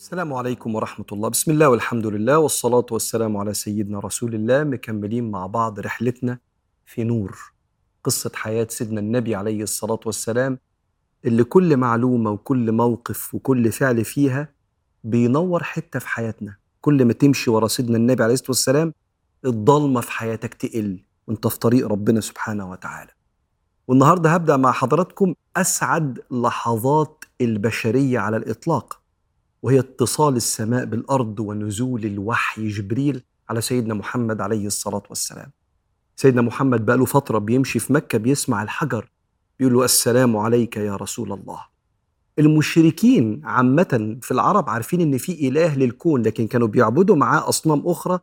السلام عليكم ورحمة الله. بسم الله والحمد لله والصلاة والسلام على سيدنا رسول الله مكملين مع بعض رحلتنا في نور قصة حياة سيدنا النبي عليه الصلاة والسلام اللي كل معلومة وكل موقف وكل فعل فيها بينور حتة في حياتنا. كل ما تمشي ورا سيدنا النبي عليه الصلاة والسلام الضلمة في حياتك تقل وانت في طريق ربنا سبحانه وتعالى. والنهاردة هبدأ مع حضراتكم أسعد لحظات البشرية على الإطلاق. وهي اتصال السماء بالأرض ونزول الوحي جبريل على سيدنا محمد عليه الصلاة والسلام. سيدنا محمد بقى له فترة بيمشي في مكة بيسمع الحجر بيقول له السلام عليك يا رسول الله. المشركين عامة في العرب عارفين إن في إله للكون لكن كانوا بيعبدوا معاه أصنام أخرى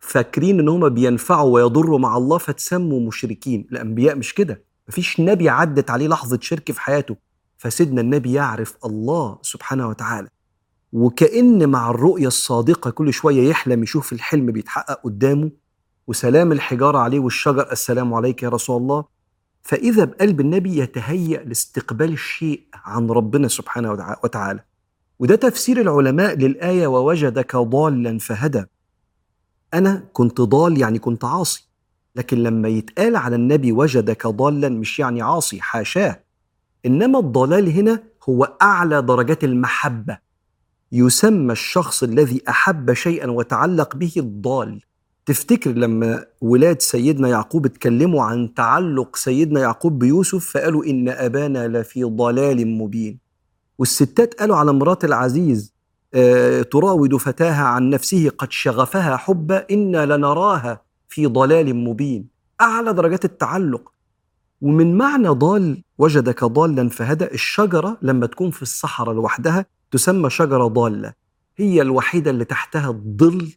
فاكرين إن هم بينفعوا ويضروا مع الله فتسموا مشركين، الأنبياء مش كده، مفيش نبي عدت عليه لحظة شرك في حياته فسيدنا النبي يعرف الله سبحانه وتعالى وكأن مع الرؤية الصادقة كل شوية يحلم يشوف الحلم بيتحقق قدامه وسلام الحجارة عليه والشجر السلام عليك يا رسول الله. فإذا بقلب النبي يتهيأ لاستقبال الشيء عن ربنا سبحانه وتعالى. وده تفسير العلماء للآية ووجدك ضالا فهدى. أنا كنت ضال يعني كنت عاصي لكن لما يتقال على النبي وجدك ضالا مش يعني عاصي حاشاه. إنما الضلال هنا هو أعلى درجات المحبة. يسمى الشخص الذي أحب شيئا وتعلق به الضال. تفتكر لما ولاد سيدنا يعقوب اتكلموا عن تعلق سيدنا يعقوب بيوسف فقالوا إن أبانا لفي ضلال مبين. والستات قالوا على مرات العزيز آه تراود فتاها عن نفسه قد شغفها حبا أنا لنراها في ضلال مبين. أعلى درجات التعلق. ومن معنى ضال وجدك ضالا فهدى الشجرة لما تكون في الصحراء لوحدها تسمى شجرة ضالة. هي الوحيدة اللي تحتها الظل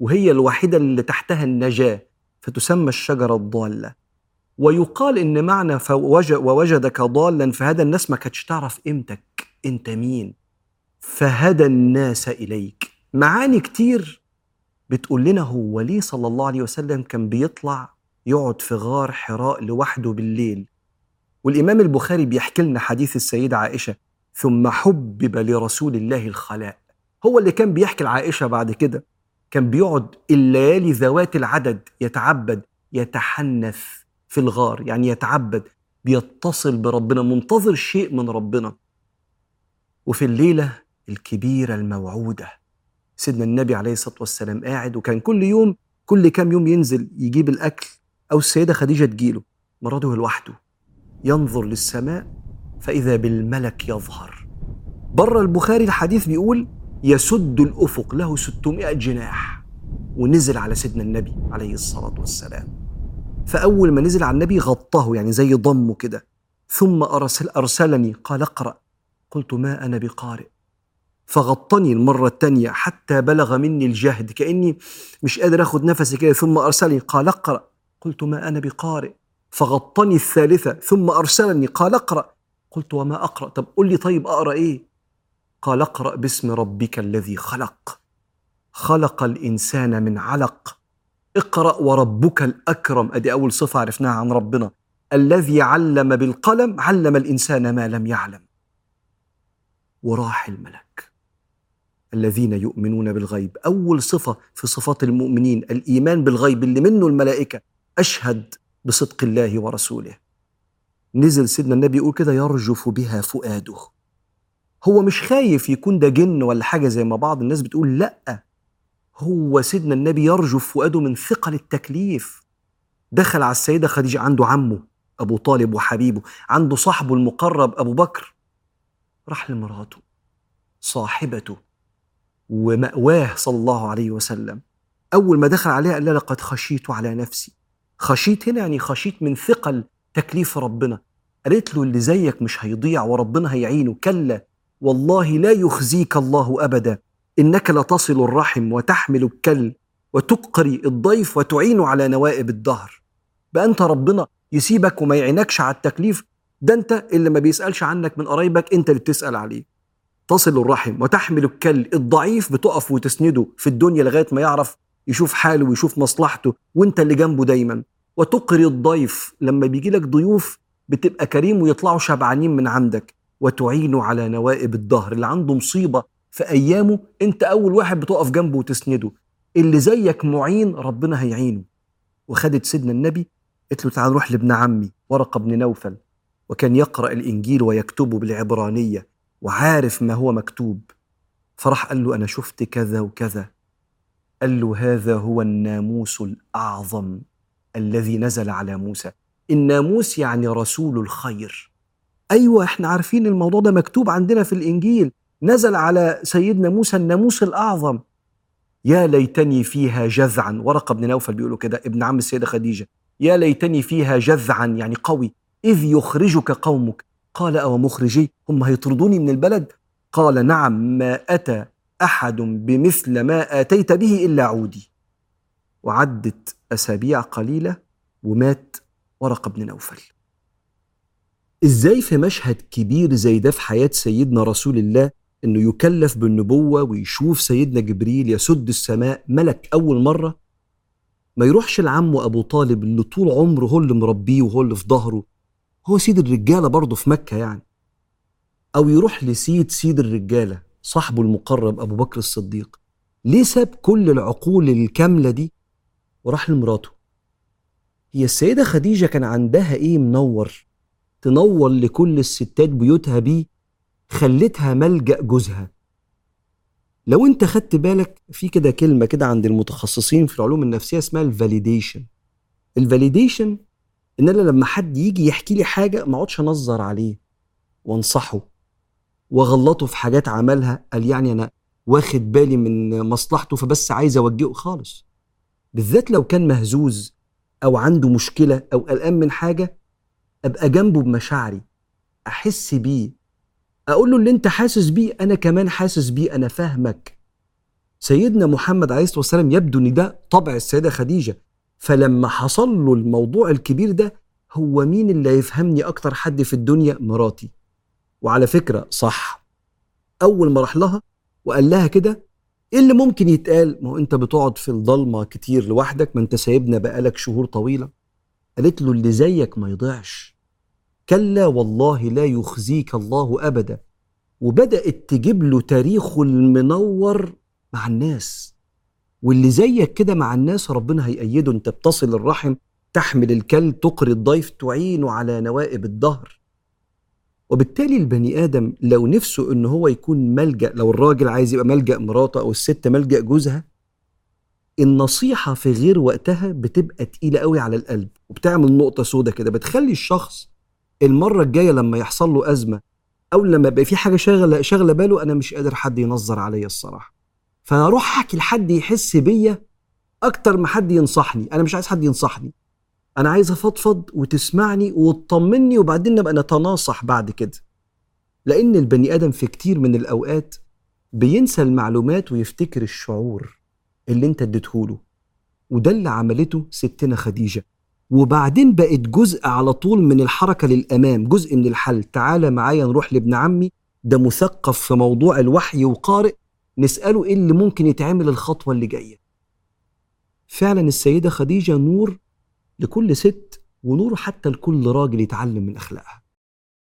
وهي الوحيدة اللي تحتها النجاة فتسمى الشجرة الضالة. ويقال إن معنى ووجدك ضالا فهدى الناس ما كانتش تعرف قيمتك. أنت مين؟ فهدى الناس إليك. معاني كتير بتقول لنا هو ليه صلى الله عليه وسلم كان بيطلع يقعد في غار حراء لوحده بالليل. والإمام البخاري بيحكي لنا حديث السيدة عائشة ثم حبب لرسول الله الخلاء. هو اللي كان بيحكي لعائشة بعد كده. كان بيقعد الليالي ذوات العدد يتعبد يتحنث في الغار يعني يتعبد بيتصل بربنا منتظر شيء من ربنا. وفي الليلة الكبيرة الموعودة سيدنا النبي عليه الصلاة والسلام قاعد وكان كل يوم كل كام يوم ينزل يجيب الأكل أو السيدة خديجة تجيله. مراته لوحده. ينظر للسماء فإذا بالملك يظهر. بره البخاري الحديث بيقول يسد الأفق له 600 جناح ونزل على سيدنا النبي عليه الصلاة والسلام. فأول ما نزل على النبي غطاه يعني زي ضمه كده. ثم أرسل أرسلني قال اقرأ. قلت ما أنا بقارئ. فغطني المرة الثانية حتى بلغ مني الجهد كأني مش قادر أخذ نفسي كده. ثم أرسلني قال اقرأ. قلت ما أنا بقارئ. فغطني الثالثة ثم أرسلني قال اقرأ. قلت وما أقرأ؟ طب قل لي طيب أقرأ إيه؟ قال اقرأ باسم ربك الذي خلق. خلق الإنسان من علق. اقرأ وربك الأكرم. أدي أول صفة عرفناها عن ربنا. الذي علم بالقلم علم الإنسان ما لم يعلم. وراح الملك. الذين يؤمنون بالغيب. أول صفة في صفات المؤمنين الإيمان بالغيب اللي منه الملائكة. أشهد بصدق الله ورسوله. نزل سيدنا النبي يقول كده يرجف بها فؤاده. هو مش خايف يكون ده جن ولا حاجة زي ما بعض الناس بتقول لأ. هو سيدنا النبي يرجف فؤاده من ثقل التكليف. دخل على السيدة خديجة عنده عمه أبو طالب وحبيبه عنده صاحبه المقرب أبو بكر. راح لمراته صاحبته ومأواه صلى الله عليه وسلم. أول ما دخل عليها قال لها لقد خشيت على نفسي. خشيت هنا يعني خشيت من ثقل تكليف ربنا. قالت له اللي زيك مش هيضيع وربنا هيعينه كلا. والله لا يخزيك الله أبدا. إنك لتصل الرحم وتحمل الكل وتقري الضيف وتعين على نوائب الدهر. بقى انت ربنا يسيبك وما يعينكش على التكليف. ده أنت اللي ما بيسألش عنك من قرايبك أنت اللي بتسأل عليه. تصل الرحم وتحمل الكل. الضعيف بتقف وتسنده في الدنيا لغاية ما يعرف يشوف حاله ويشوف مصلحته وأنت اللي جنبه دايما. وتقري الضيف. لما بيجي لك ضيوف بتبقى كريم ويطلعوا شبعانين من عندك وتعين على نوائب الدهر اللي عنده مصيبة في أيامه أنت أول واحد بتقف جنبه وتسنده. اللي زيك معين ربنا هيعينه. وخدت سيدنا النبي قلت له تعال نروح لابن عمي ورقة بن نوفل. وكان يقرأ الإنجيل ويكتبه بالعبرانية وعارف ما هو مكتوب. فراح قال له أنا شفت كذا وكذا. قال له هذا هو الناموس الأعظم الذي نزل على موسى. الناموس يعني رسول الخير. أيوه إحنا عارفين الموضوع ده مكتوب عندنا في الإنجيل. نزل على سيدنا موسى الناموس الأعظم. يا ليتني فيها جذعا. ورقة بن نوفل بيقولوا كده ابن عم السيدة خديجة. يا ليتني فيها جذعا يعني قوي. إذ يخرجك قومك. قال أو مخرجي هم هيطردوني من البلد؟ قال نعم ما أتى أحد بمثل ما آتيت به إلا عودي. وعدت أسابيع قليلة ومات ورقه بن نوفل. إزاي في مشهد كبير زي ده في حياة سيدنا رسول الله إنه يكلف بالنبوة ويشوف سيدنا جبريل يسد السماء ملك أول مرة؟ ما يروحش لعمه أبو طالب اللي طول عمره هو اللي مربيه وهو اللي في ظهره هو سيد الرجالة برضه في مكة يعني. أو يروح لسيد سيد الرجالة صاحبه المقرب أبو بكر الصديق ليه ساب كل العقول الكاملة دي؟ وراح لمراته. هي السيدة خديجة كان عندها إيه من نور؟ تنور لكل الستات بيوتها بيه خلتها ملجأ جوزها. لو أنت خدت بالك في كده كلمة كده عند المتخصصين في العلوم النفسية اسمها ال validation ال validation إن أنا لما حد يجي يحكي لي حاجة ما أقعدش أنظر عليه وأنصحه وأغلطه في حاجات عملها قال يعني أنا واخد بالي من مصلحته فبس عايز أوجهه خالص. بالذات لو كان مهزوز أو عنده مشكلة أو قلقان من حاجة أبقى جنبه بمشاعري أحس بيه أقول له اللي أنت حاسس بيه أنا كمان حاسس بيه أنا فاهمك. سيدنا محمد عليه الصلاة والسلام يبدو إن ده طبع السيدة خديجة. فلما حصل له الموضوع الكبير ده هو مين اللي يفهمني أكتر حد في الدنيا؟ مراتي. وعلى فكرة صح. أول ما راح لها وقال لها كده إيه اللي ممكن يتقال ما هو انت بتقعد في الضلمة كتير لوحدك ما انت سايبنا بقالك شهور طويلة. قالت له اللي زيك ما يضيعش. كلا والله لا يخزيك الله أبدا. وبدأت تجيب له تاريخه المنور مع الناس. واللي زيك كده مع الناس ربنا هيأيده. انت بتصل الرحم تحمل الكل تقري الضيف تعينه على نوائب الدهر. وبالتالي البني آدم لو نفسه إن هو يكون ملجأ لو الراجل عايز يبقى ملجأ مراته أو الست ملجأ جوزها النصيحة في غير وقتها بتبقى تقيلة قوي على القلب وبتعمل نقطة سودة كده بتخلي الشخص المرة الجاية لما يحصل له أزمة أو لما يبقى في حاجة شاغلة شاغلة باله أنا مش قادر حد ينظر عليا الصراحة. فانا أروح أحكي لحد يحس بيا أكتر ما حد ينصحني أنا مش عايز حد ينصحني. أنا عايز أفضفض وتسمعني وتطمني وبعدين نبقى نتناصح بعد كده. لأن البني آدم في كتير من الأوقات بينسى المعلومات ويفتكر الشعور اللي أنت اديتهوله وده اللي عملته ستنا خديجة. وبعدين بقت جزء على طول من الحركة للأمام جزء من الحل. تعالى معايا نروح لابن عمي ده مثقف في موضوع الوحي وقارئ نسأله إيه اللي ممكن يتعمل الخطوة اللي جاية. فعلا السيدة خديجة نور لكل ست ونور حتى لكل راجل يتعلم من أخلاقها.